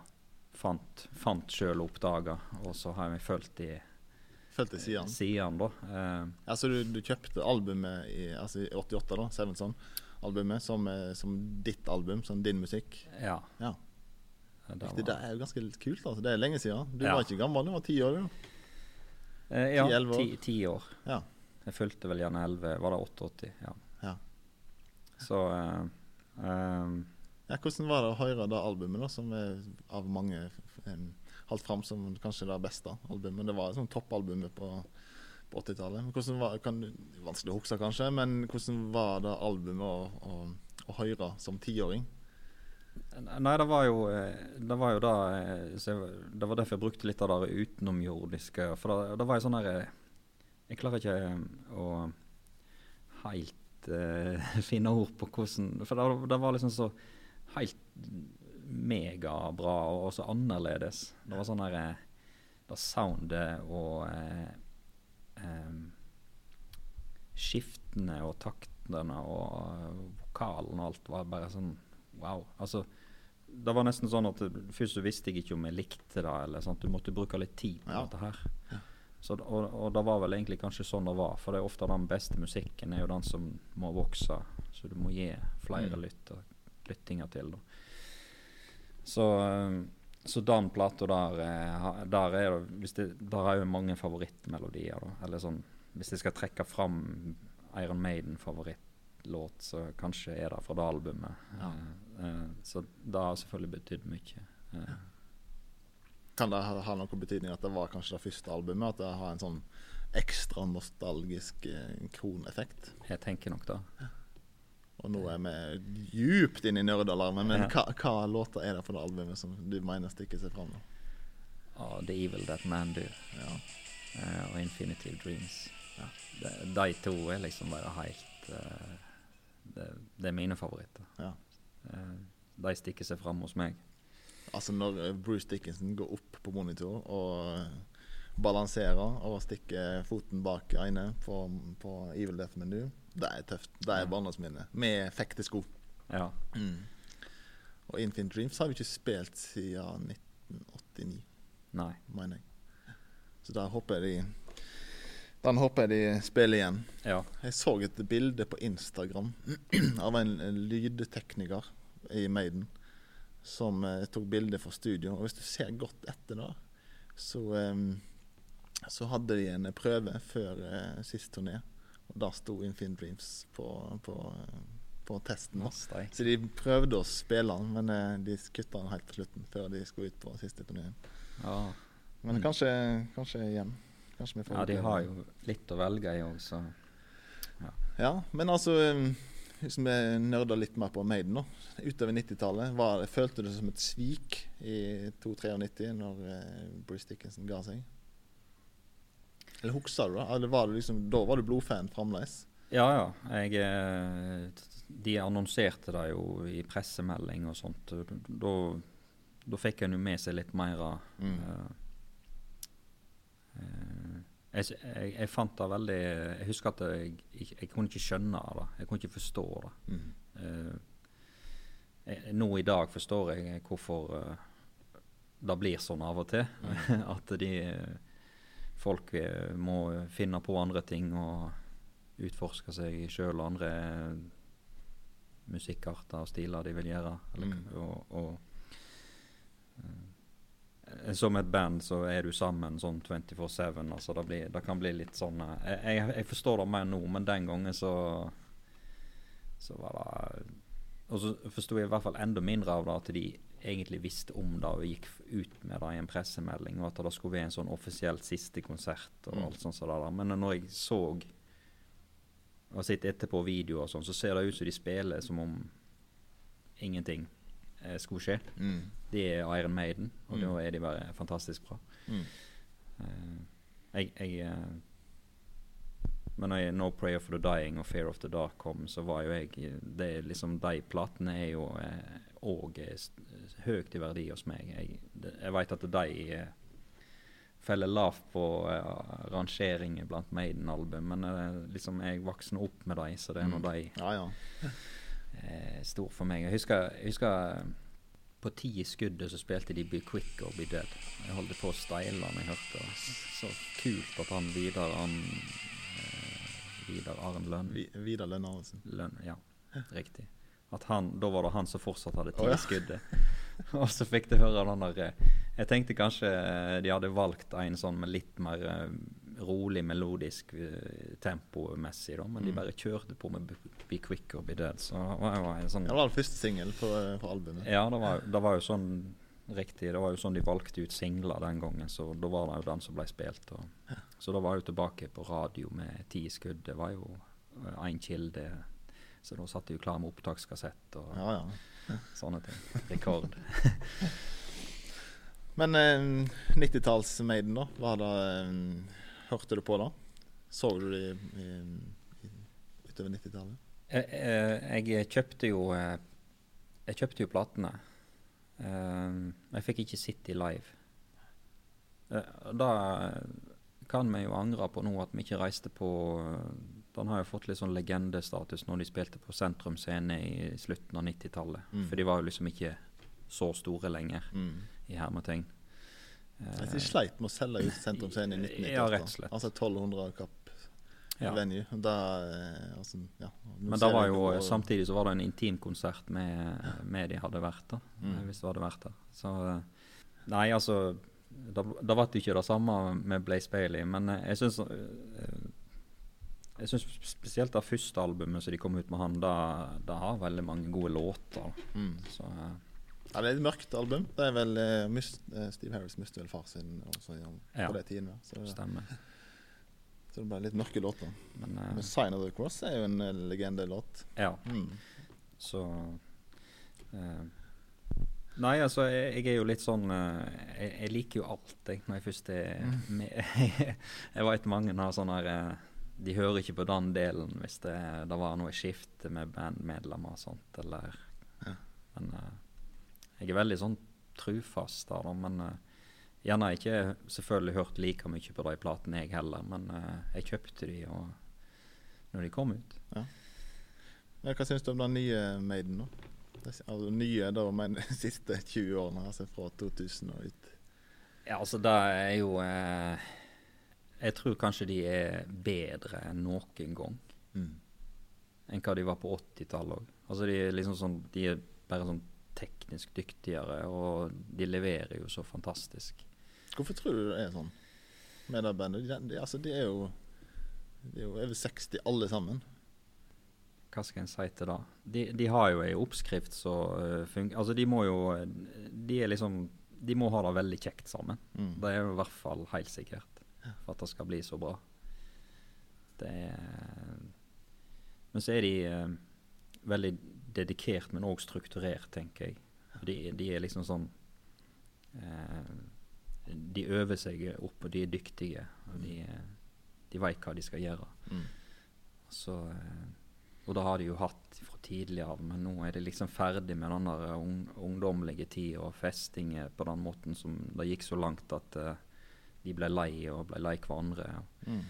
fant, fant sjøl og oppdaga, og så har jeg fulgt de i siden. siden da. Eh, Altså du, du kjøpte albumet i, altså i 88, da, Seven Son, albumet, som, eh, som ditt album, som din musikk? ja. Ja. Det var, det er jo ganske litt kult. altså. Det er lenge siden. Du Ja. var ikke gammel, du var ti år. du. eh, ja, 10-11 år. ti, ti år. Ja. Jeg fulgte vel gjerne 11, var det 88? Ja. Ja. Så eh, um... Ja, hvordan var det å høre det albumet, da, som er av mange um, holdt fram som kanskje det beste albumet? Det var et sånn toppalbumet på, på 80-tallet. Men Hvordan var, kan, Vanskelig å huske, kanskje, men hvordan var det albumet å, å, å høre som tiåring? Nei, det var jo eh, Det var jo da eh, Det var derfor jeg brukte litt av det utenomjordiske. For det, det var jo sånn her eh, Jeg klarer ikke å helt uh, finne ord på hvordan For det, det var liksom så helt megabra og så annerledes. Det var sånn her Det soundet og uh, um, skiftene og taktene og vokalen og alt var bare sånn wow. Altså det var nesten sånn at først så visste jeg ikke om jeg likte det, eller sant? Du måtte bruke litt tid på Ja. dette her. Så, og, og det var vel egentlig kanskje sånn det var, for det er ofte den beste musikken er jo den som må vokse, så du må gi flere Mm. lytter, lyttinger til. Da. Så, eh, så den plata der, eh, der er det, det, der er jo mange favorittmelodier, da. Eller sånn, hvis jeg skal trekke fram Iron Maiden-favorittlåt, så kanskje er det fra det albumet. Ja. Uh, så det har selvfølgelig betydd mye. Eh, Kan det ha, ha noen betydning at det var kanskje det første albumet? At det har en sånn ekstra nostalgisk kroneffekt? jeg tenker nok det. Og nå er vi djupt inne i nerdealarmen, men Ja. hva, hva låter er det for det albumet som du mener stikker seg fram? Ja, The Evil That Man Do Ja. uh, og Infinitive Dreams. Ja. De, de to er liksom bare helt det, det er mine favoritter. Ja. Eh, de stikker seg fram hos meg. Altså når Bruce Dickinson går opp på monitor og eh, balanserer og stikker foten bak øynene på, på Evil Death Menu, det er tøft. Det er barndomsminne. Med fektesko. Ja. Og Infinite Dreams har vi ikke spilt siden 1989, Nei. mener jeg. Så da håper jeg de Den håper jeg de spiller igjen. Ja. Jeg så et bilde på Instagram av en lydtekniker i Maiden som eh, tok bilde fra studio. Og hvis du ser godt etter da, så, eh, så hadde de en prøve før eh, sist turné. Og da sto Infinite Dreams på, på, på testen. da. Så de prøvde å spille den, men eh, de kutta den helt på slutten før de skulle ut på siste turné. ja. Men Mm. kanskje, kanskje igjen. Kanskje vi får ja, de har jo litt å velge i òg, så Ja, men altså um, Hvis vi nerder litt mer på Maiden, nå. Utover 90-tallet, følte du det som et svik i 1993 når eh, Bruce Dickinson ga seg? Eller husker du det? Eller var du liksom, da var du blodfan fremdeles? Ja, ja. Jeg, eh, de annonserte det jo i pressemelding og sånt. Da, da fikk en jo med seg litt mer av Mm. uh, eh, jeg, jeg, jeg fant det veldig Jeg husker at jeg, jeg, kunne ikke skjønne det. Jeg kunne ikke forstå det. Mm. Uh, nå i dag forstår jeg hvorfor uh, det blir sånn av og til. at de eh, folk må finne på andre ting og utforske seg sjøl og andre musikkarter og stiler de vil gjøre. Eller, Mm. og, og, som et band så er du sammen sånn 24-7. Altså det, blir, det kan bli litt sånn eh, jeg, jeg, jeg forstår det mer nå, men den gangen så så var det Og så forsto jeg i hvert fall enda mindre av det at de egentlig visste om det og gikk ut med det i en pressemelding, og at det skulle være en sånn offisielt siste konsert og Mm. alt sånt som det der. Men når jeg så og sitter etterpå videoer og sånn, så ser det ut som de spiller som om ingenting skulle skje. Mm. De er Iron Maiden, og Mm. da er de bare fantastisk bra. Mm. Eh, jeg, jeg eh, Men når jeg No Prayer for the Dying og Fear of the Dark kom, så var jo jeg det er liksom De platene er jo òg høyt i verdi hos meg. Jeg, jeg veit at de eh, feller lavt på eh, rangeringer blant Maiden-album, men eh, liksom jeg vokste opp med de, så det er nå Mm. de Ja, ja. Eh, stor for meg. Jeg husker, jeg husker eh, på ti i skuddet så spilte de Be Quick or Be Dead. Jeg holdt på å steile han jeg hørte. Så kult at han Vidar han, eh, Vidar Arn Lønn, Vi- Vidar Lønn Arnesen. Lønn Ja, riktig. At han, da var det han som fortsatt hadde ti Å, ja. skuddet. Og så fikk jeg høre den der eh, Jeg tenkte kanskje eh, de hadde valgt en sånn med litt mer rolig, melodisk eh, tempomessig, da, men de Mm. bare kjørte på med Be, Quick or Be Dead. Så det var jo en sånn Det var den første singel på, på albumet. ja, det var, det var jo sånn riktig. Det var jo sånn de valgte ut singler den gangen, så da var det jo den som ble spilt. Og, så da var jeg jo tilbake på radio med ti skudd. Det var jo én kilde. Så da satt de jo klar med opptakskassett og Ja, ja. sånne ting. Rekord. Men eh, 90-talls-Maiden, da? Var det, eh, hørte du på da? Så du det i, i, utover 90-tallet? Jeg, eh, jeg kjøpte jo eh, Jeg kjøpte jo platene. men Jeg fikk ikke sett de live. Eh, Da kan vi jo angre på nå at vi ikke reiste på eh, Den har jo fått litt sånn legendestatus når de spilte på Sentrum Scene i slutten av 90-tallet. Mm. For de var jo liksom ikke så store lenger, Mm. i hermetegn. Jeg de sleit med å selge ut Sentrum Scene i 1998. Ja, rett og slett. Altså 1200 kapp Ja. venue. Da, eh, altså, ja. Men da var jo, og, samtidig så var det en intimkonsert med, med de hadde vært der. Mm. hvis du hadde vært der. Så eh, Nei, altså Da, da ble det ikke det samme med Blaze Bailey, men eh, jeg syns jeg synes spesielt det første albumet som de kom ut med han, da, har veldig mange gode låter. Mm. Så eh, Ja, det er et mørkt album. Det er vel uh, mist, uh, Steve Harris mistet vel far sin også ja, Ja. på det tiden. ja. Så, stemmer. så det ble litt mørke låter. Men uh, Men 'Sign of the Cross' er jo en uh, legendelåt. ja, Mm. så eh, Nei, altså, jeg, jeg er jo litt sånn eh, jeg, jeg liker jo alt, jeg, når jeg først er med. jeg veit mange har sånn her eh, De hører ikke på den delen hvis det, det var noe skifte med bandmedlemmer og sånt, eller Ja. Men eh, jeg er veldig sånn trufast der, da. Men uh, gjerne ikke selvfølgelig hørt like mye på de platene, jeg heller. Men uh, jeg kjøpte de når de kom ut. Ja, hva syns du om den nye Maiden? nå? Altså, nye da, men de siste 20 årene, altså fra 2000 og ut. Ja, altså det er jo eh, Jeg tror kanskje de er bedre enn noen gang. Mm. Enn hva de var på 80-tallet òg. Altså de er liksom sånn De er bare sånn teknisk dyktigere, og de leverer jo så fantastisk. Hvorfor tror du det er sånn med det bandet? De, de, altså, de er jo De er jo over 60 alle sammen. Hva skal en si til det? De, de har jo ei oppskrift som funker Altså de må jo De er liksom De må ha det veldig kjekt sammen. Mm. Det er jo i hvert fall helt sikkert for at det skal bli så bra. Det er Men så er de eh, veldig dedikert, men òg strukturert, tenker jeg. De, de er liksom sånn eh, De øver seg opp, og de er dyktige. Og de, de veit hva de skal gjøre. Mm. Så, eh, og det har de jo hatt fra av, men nå er de liksom ferdig med den der un, ungdommelige tid og festing på den måten som det gikk så langt at uh, de ble lei og ble lei hverandre, Mm.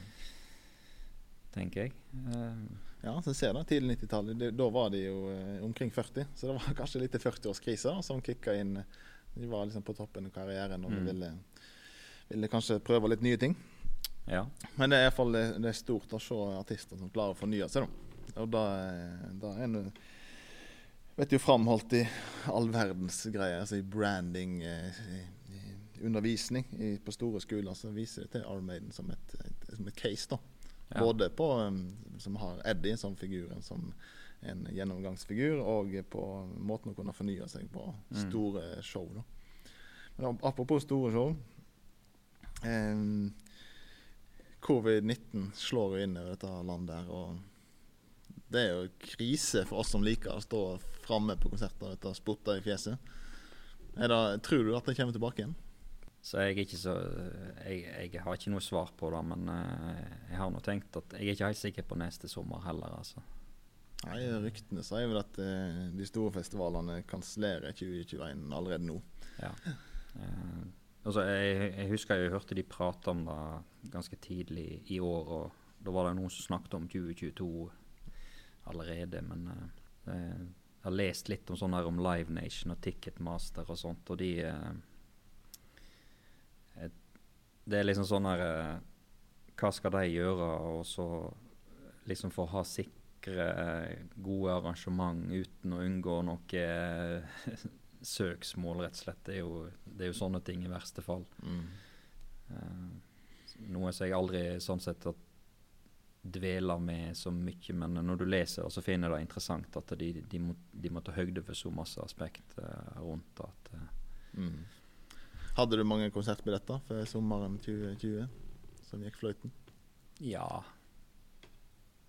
Tenker jeg. Eh, Ja, så ser du tidlig 90-tallet. Da var de jo eh, omkring 40, så det var kanskje litt til 40-årskrise som kicka inn. De var liksom på toppen av karrieren og Mm. ville, ville kanskje prøve litt nye ting. ja. Men det er i hvert fall det, det er stort å se artister som klarer å fornye seg. da. Og da, eh, da er en vet du, framholdt i all verdens greier. Altså i branding, eh, i, i undervisning i, på store skoler, så viser det til Armaden som et, et, som et case. da. Ja. Både på um, som har Eddie som figuren som en gjennomgangsfigur, og på måten å kunne fornye seg på Mm. store show. da. Men apropos store show. eh, Covid-19 slår jo inn over dette landet her. og Det er jo krise for oss som liker å stå framme på konserter og spotte i fjeset. Det, tror du at det kommer tilbake igjen? Så jeg er så jeg, jeg har ikke noe svar på det, men eh, jeg har nå tenkt at jeg er ikke helt sikker på neste sommer heller, altså. Nei, Ryktene sier vel at eh, de store festivalene kansellerer 2021 allerede nå. Ja. Eh, altså, jeg, jeg husker jeg hørte de prate om det ganske tidlig i år, og da var det noen som snakket om 2022 allerede, men jeg har lest litt om sånn her om Live Nation og Ticketmaster og sånt, og de Det er liksom sånn her eh, Hva skal de gjøre, og så liksom for å ha sikre, eh, gode arrangement uten å unngå noe eh, søksmål, rett og slett. Det er, jo, det er jo sånne ting i verste fall. Mm. Noe som jeg aldri sånn sett har dveler med så mye, men når du leser, så finner jeg det interessant at de, de, må, de må ta høyde for så masse aspekt rundt det. Mm. Hadde du mange konsertbilletter for sommeren 2020 som gikk fløyten? ja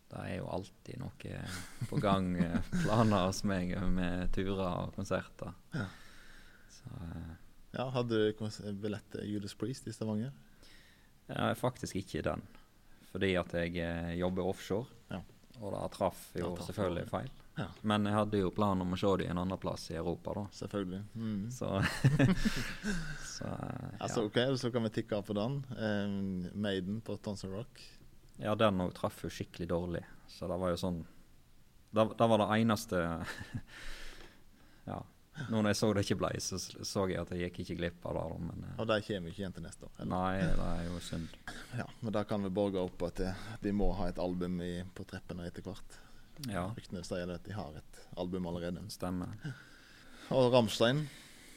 Det er jo alltid noe på gang, eh, planer hos meg med turer og konserter. Ja. Så eh, Ja, Hadde du billett til Judas Priest i Stavanger? er faktisk ikke den. Fordi at jeg eh, jobber offshore. Ja. Og da traff jo traff selvfølgelig feil. Ja. Men jeg hadde jo planen om å se dem en annen plass i Europa, da. Selvfølgelig. Mm. Så, så ja. Altså, ok, Så kan vi tikke av på den. Um, Maiden på Tons Rock. ja, den òg traff jo skikkelig dårlig. Så det var jo sånn Det, det var det eneste Ja. Nå når jeg så det ikke ble, så så jeg at jeg gikk ikke glipp av det. Men eh, Og de kommer ikke igjen til neste år. eller? nei, det er jo synd. Ja, men da kan vi borge opp at eh, de må ha et album i, på treppene etter hvert. Ja, Ryktene sier at de har et album allerede. stemmer. Og Rammstein,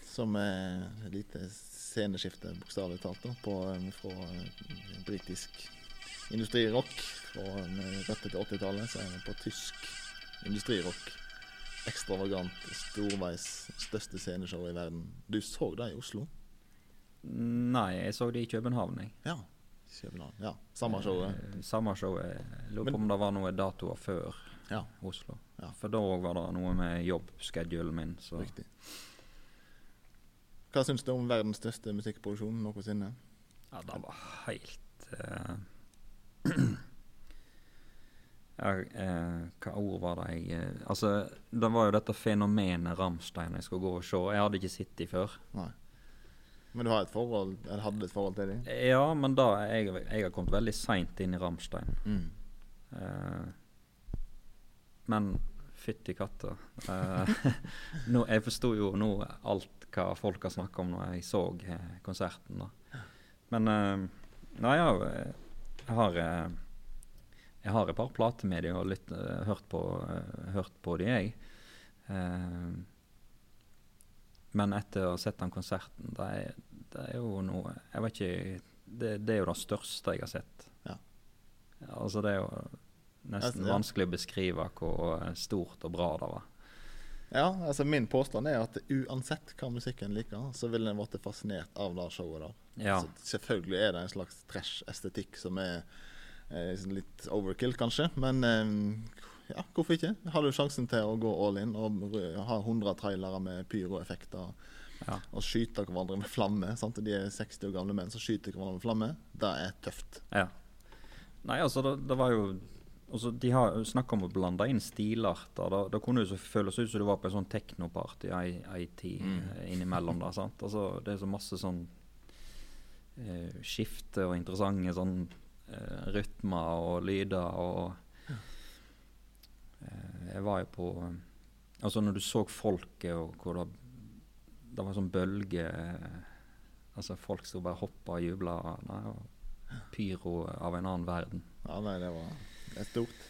som er et lite sceneskifte, bokstavelig talt, da, på, eh, fra eh, britisk industrirock fra rette til 80-tallet, så er det på tysk industrirock. Ekstravagant, storveis, største sceneshow i verden. Du så det i Oslo? Nei, jeg så det i København, jeg. Ja. København. Ja, samme showet. Eh, Samme show. Jeg lurer på om det var noen datoer før Ja, Oslo. Ja. For da òg var det noe med jobbschedulen min. Så riktig. Hva syns du om verdens største musikkproduksjon noensinne? ja, det var helt uh, ja, uh, Hva ord var det jeg uh, Altså, det var jo dette fenomenet Rammstein jeg skulle gå og se. Jeg hadde ikke sett dem før. Nei. Men du har et forhold, eller hadde et forhold til dem? Ja, men da jeg, jeg har kommet veldig seint inn i Rammstein. Mm. Men fytti katta. Uh, nå, jeg forsto jo nå alt hva folk har snakka om når jeg så eh, konserten. da. Men uh, Nei, ja, jeg har Jeg har et par plater med dem og litt, uh, hørt, på, hørt på de, jeg. Men etter å ha sett den konserten, det er, det er jo noe Jeg vet ikke det, det er jo det største jeg har sett. Ja. Altså, det er jo nesten Ja. vanskelig å beskrive hvor eh, stort og bra det var. Ja, altså min påstand er at uansett hva musikken liker, så vil en blitt fascinert av det showet der. Ja. Altså, selvfølgelig er det en slags trash-estetikk som er eh, litt overkill, kanskje. Men eh, ja, hvorfor ikke? Har du sjansen til å gå all in og ha 100 trailere med pyroeffekter Ja. og skyte hverandre med flamme sant? De er 60 år gamle menn som skyter hverandre med flamme. Det er tøft. Ja. Nei, altså, det, det var jo altså, De har snakka om å blande inn stilarter. Da, da kunne det jo føles ut som du var på en sånn teknoparty ei, ei tid Mm. eh, innimellom der. sant? Altså, det er så masse sånn eh, skifte og interessante sånn eh, rytmer og lyder og eh, Jeg var jo på Altså, når du så folket og hvor det Det var sånn bølge eh, Altså, folk sto bare hoppa og jubla. Pyro av en annen verden. Ja, nei, det var det er stort.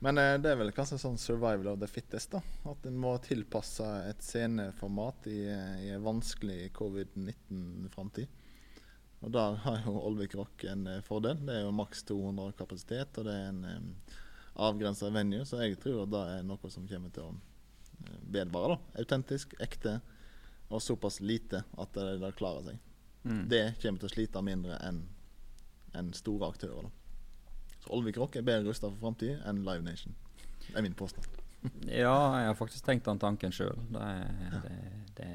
Men eh, det er vel kanskje sånn survival of the fittest, da. At en må tilpasse et sceneformat i, eh, i en vanskelig covid-19-framtid. Og der har jo Olvik Rock en eh, fordel. Det er jo maks 200 kapasitet, og det er en um, avgrensa venue, så jeg tror det er noe som kommer til å vedvare. da. Autentisk, ekte, og såpass lite at det, det klarer seg. Mm. Det kommer til å slite mindre enn enn store aktører. da. Så Olvik Rock er bedre rusta for framtida enn Live Nation. Det er min påstand. Ja, jeg har faktisk tenkt den tanken sjøl. Det, er- det, det,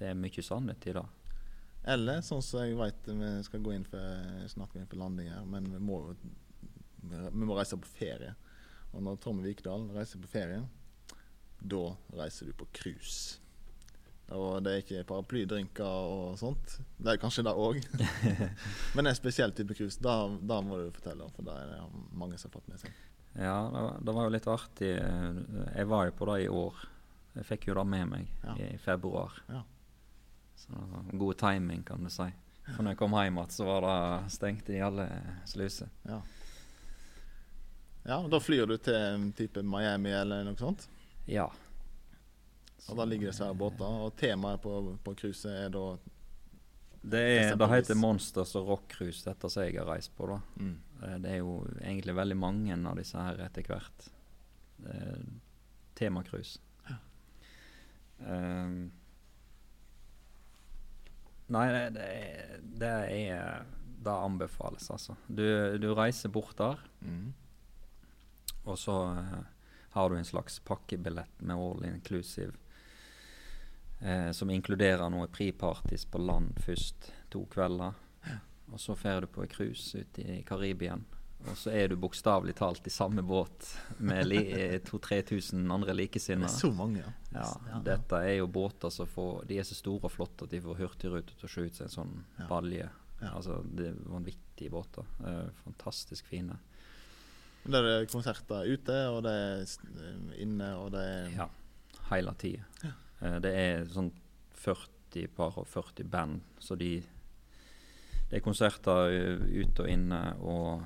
det er mye sannhet i det. Eller sånn som jeg veit vi skal gå inn for inn for landing her, men vi må, vi må reise på ferie. Og når Tommy Vikdal reiser på ferie, da reiser du på cruise. Og det er ikke paraplydrinker og sånt. Det er kanskje det òg. men det en spesiell type krus, Da, da må du fortelle om, for da er det mange som har fått med seg. Ja, det var, det jo litt artig. Jeg var jo på det i år. Jeg fikk jo det med meg Ja. i februar. Ja. Så god timing, kan du si. For når jeg kom hjem igjen, så var det stengt i alle sluser. Ja. ja, da flyr du til type Miami eller noe sånt. Ja. Og Da ligger det svære båter. Og temaet på, på cruiset er da Det, er, det heter Monsters og Rock Cruise, dette som jeg har reist på. da. Mm. Det er jo egentlig veldig mange av disse her etter hvert. Temacruise. Ja. Um, nei, det, det, er, det er Det anbefales, altså. Du, du reiser bort der, Mm. og så eh, har du en slags pakkebillett med all inclusive. Eh, som inkluderer noe pre-parties på land først, to kvelder. Og så drar du på en cruise ut i Karibien. Og så er du bokstavelig talt i samme båt med li 2000-3000 andre Det er likesinnede. så mange, ja. Ja, dette er jo båter som får De er så store og flotte at de får Hurtigrute til å se ut som en sånn Ja. balje. Ja. Altså, det er vanvittige båter. Eh, fantastisk fine. Det er konserter ute, og det er inne, og det er Ja. hele tida. Ja. Eh, det er sånn 40 par og 40 band, så de Det er konserter ute og inne og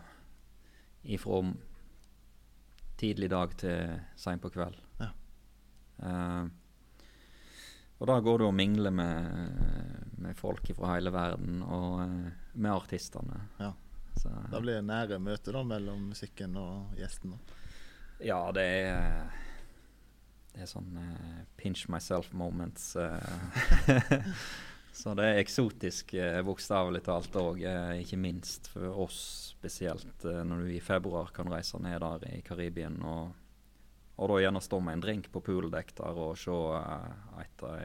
ifra tidlig dag til seint på kveld. Ja. Uh, og da går du og mingle med, med folk fra hele verden, og uh, med artistene. Ja. Så, Det blir nære møte da mellom musikken og gjesten. ja, det er Det er sånn uh, pinch myself moments. Uh, så det er eksotisk, uh, bokstavelig talt òg, ikke minst for oss spesielt, når du i februar kan reise ned der i Karibien og, og da gjerne stå med en drink på pooldekk der og se et av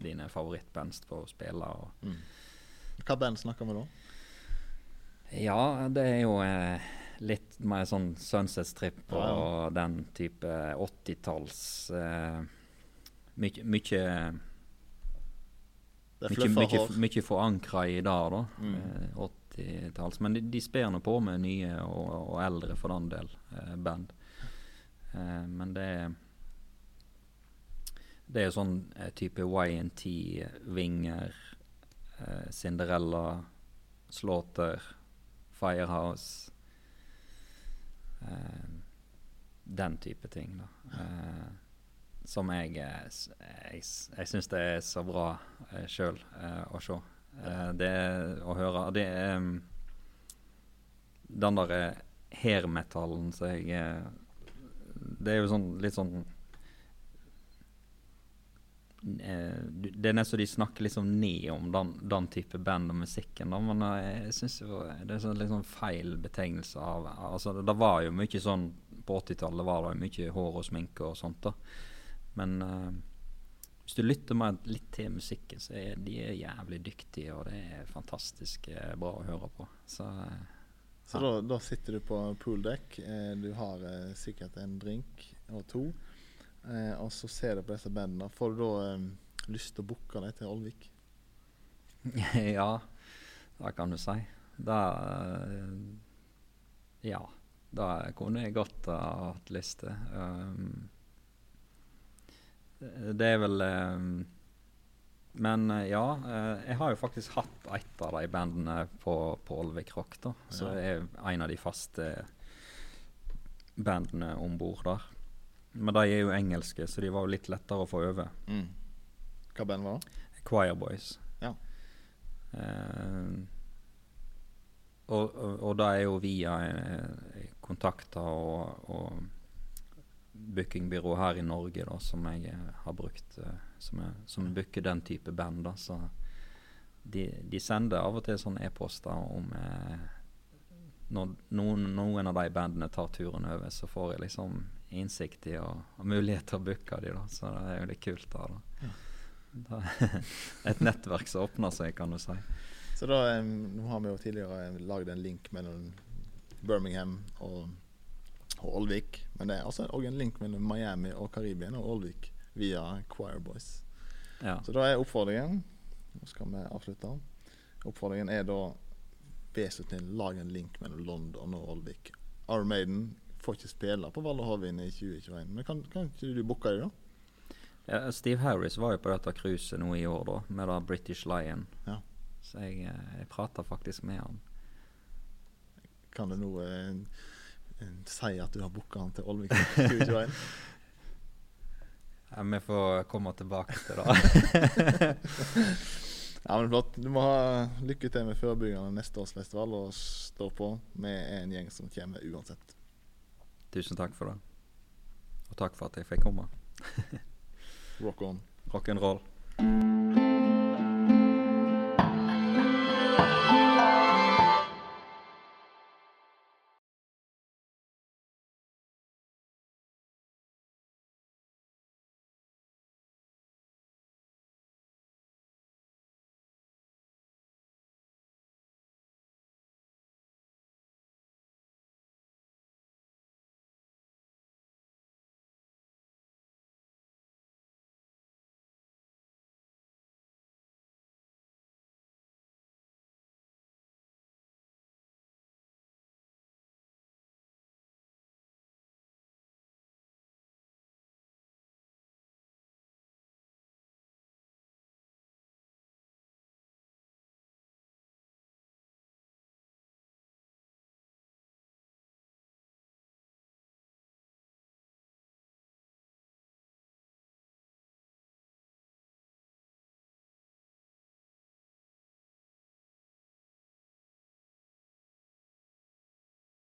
dine favorittbands få spille. og Mm. Hva band snakker vi da? Ja, det er jo eh, litt mer sånn Sunset Strip og Ja, den type 80-talls uh, Mye Mye, mye forankra i dag, da. Mm. Eh, 80-talls. Men de, de sper nå på med nye og, og eldre, for den del, uh, band. Uh, men det er Det er jo sånn eh, type YNT, Vinger, eh, Cinderella, Slaughter, Firehouse eh, Den type ting, da. Eh, som jeg eh, Jeg, jeg syns det er så bra uh, sjøl å se. Eh, det å høre Det er Den derre hair-metallen som jeg eh, Det er jo sånn litt sånn eh, Det er nesten så de snakker liksom ned om den, den type band og musikken. Da, men eh, jeg syns det er sånn litt sånn feil betegnelse av Altså, det, det var jo mye sånn På 80-tallet var det mye hår og sminke og sånt, da. Men uh, hvis du lytter mer litt til musikken, så er de er jævlig dyktige, og det er fantastisk eh, bra å høre på. Så uh, Så da, da sitter du på pooldekk. Eh, du har uh, sikkert en drink og to. Eh, og så ser du på disse bandene. Får du da eh, lyst til å booke deg til Olvik? ja, det kan du si. Da eh, Ja. Det kunne jeg godt ha hatt lyst til. Um, det er vel um, Men eh, ja, eh, jeg har jo faktisk hatt et av de bandene på, på Olvik Rock, da. Så jeg er en av de faste bandene om bord der. Men de er jo engelske, så de var jo litt lettere å få øve. Mm. Hva band var det? Choir Boys. Ja. Uh, og, og, og det er jo via eh, kontakter og, og bookingbyrå her i Norge da, som jeg eh, har brukt, som, jeg, som booker den type band. da, så de, de sender av og til sånne e-poster om eh, når noen, noen av de bandene tar turen over, så får jeg liksom innsikt i og, og mulighet til å booke de da, så det er jo litt kult da. da. da et nettverk som åpner seg, kan du si. Så da, Nå har vi jo tidligere lagd en link mellom Birmingham og, og Olvik. Men det er altså også en link mellom Miami og Karibien og Olvik via Choir Boys. Ja. Så da er oppfordringen Nå skal vi avslutte. Oppfordringen er da vesentlig lag en link mellom London og Olvik. Our Maiden får ikke spille på Valle Hovin i 2021, men kan, kan ikke du booke dem, da? Ja, Steve Harris var jo på dette cruiset nå i år, da, med da British Lion. Ja. Så jeg, eh, jeg prata faktisk med han. Kan du nå eh, eh, si at du har booka han til Olvik i 2021? Ja, vi får komme tilbake til det. Ja, men flott. Du må ha lykke til med forebyggende neste års festival og stå på. Vi er en gjeng som kommer uansett. Tusen takk for det. Og takk for at jeg fikk komme. Rock on. Rock'n'roll.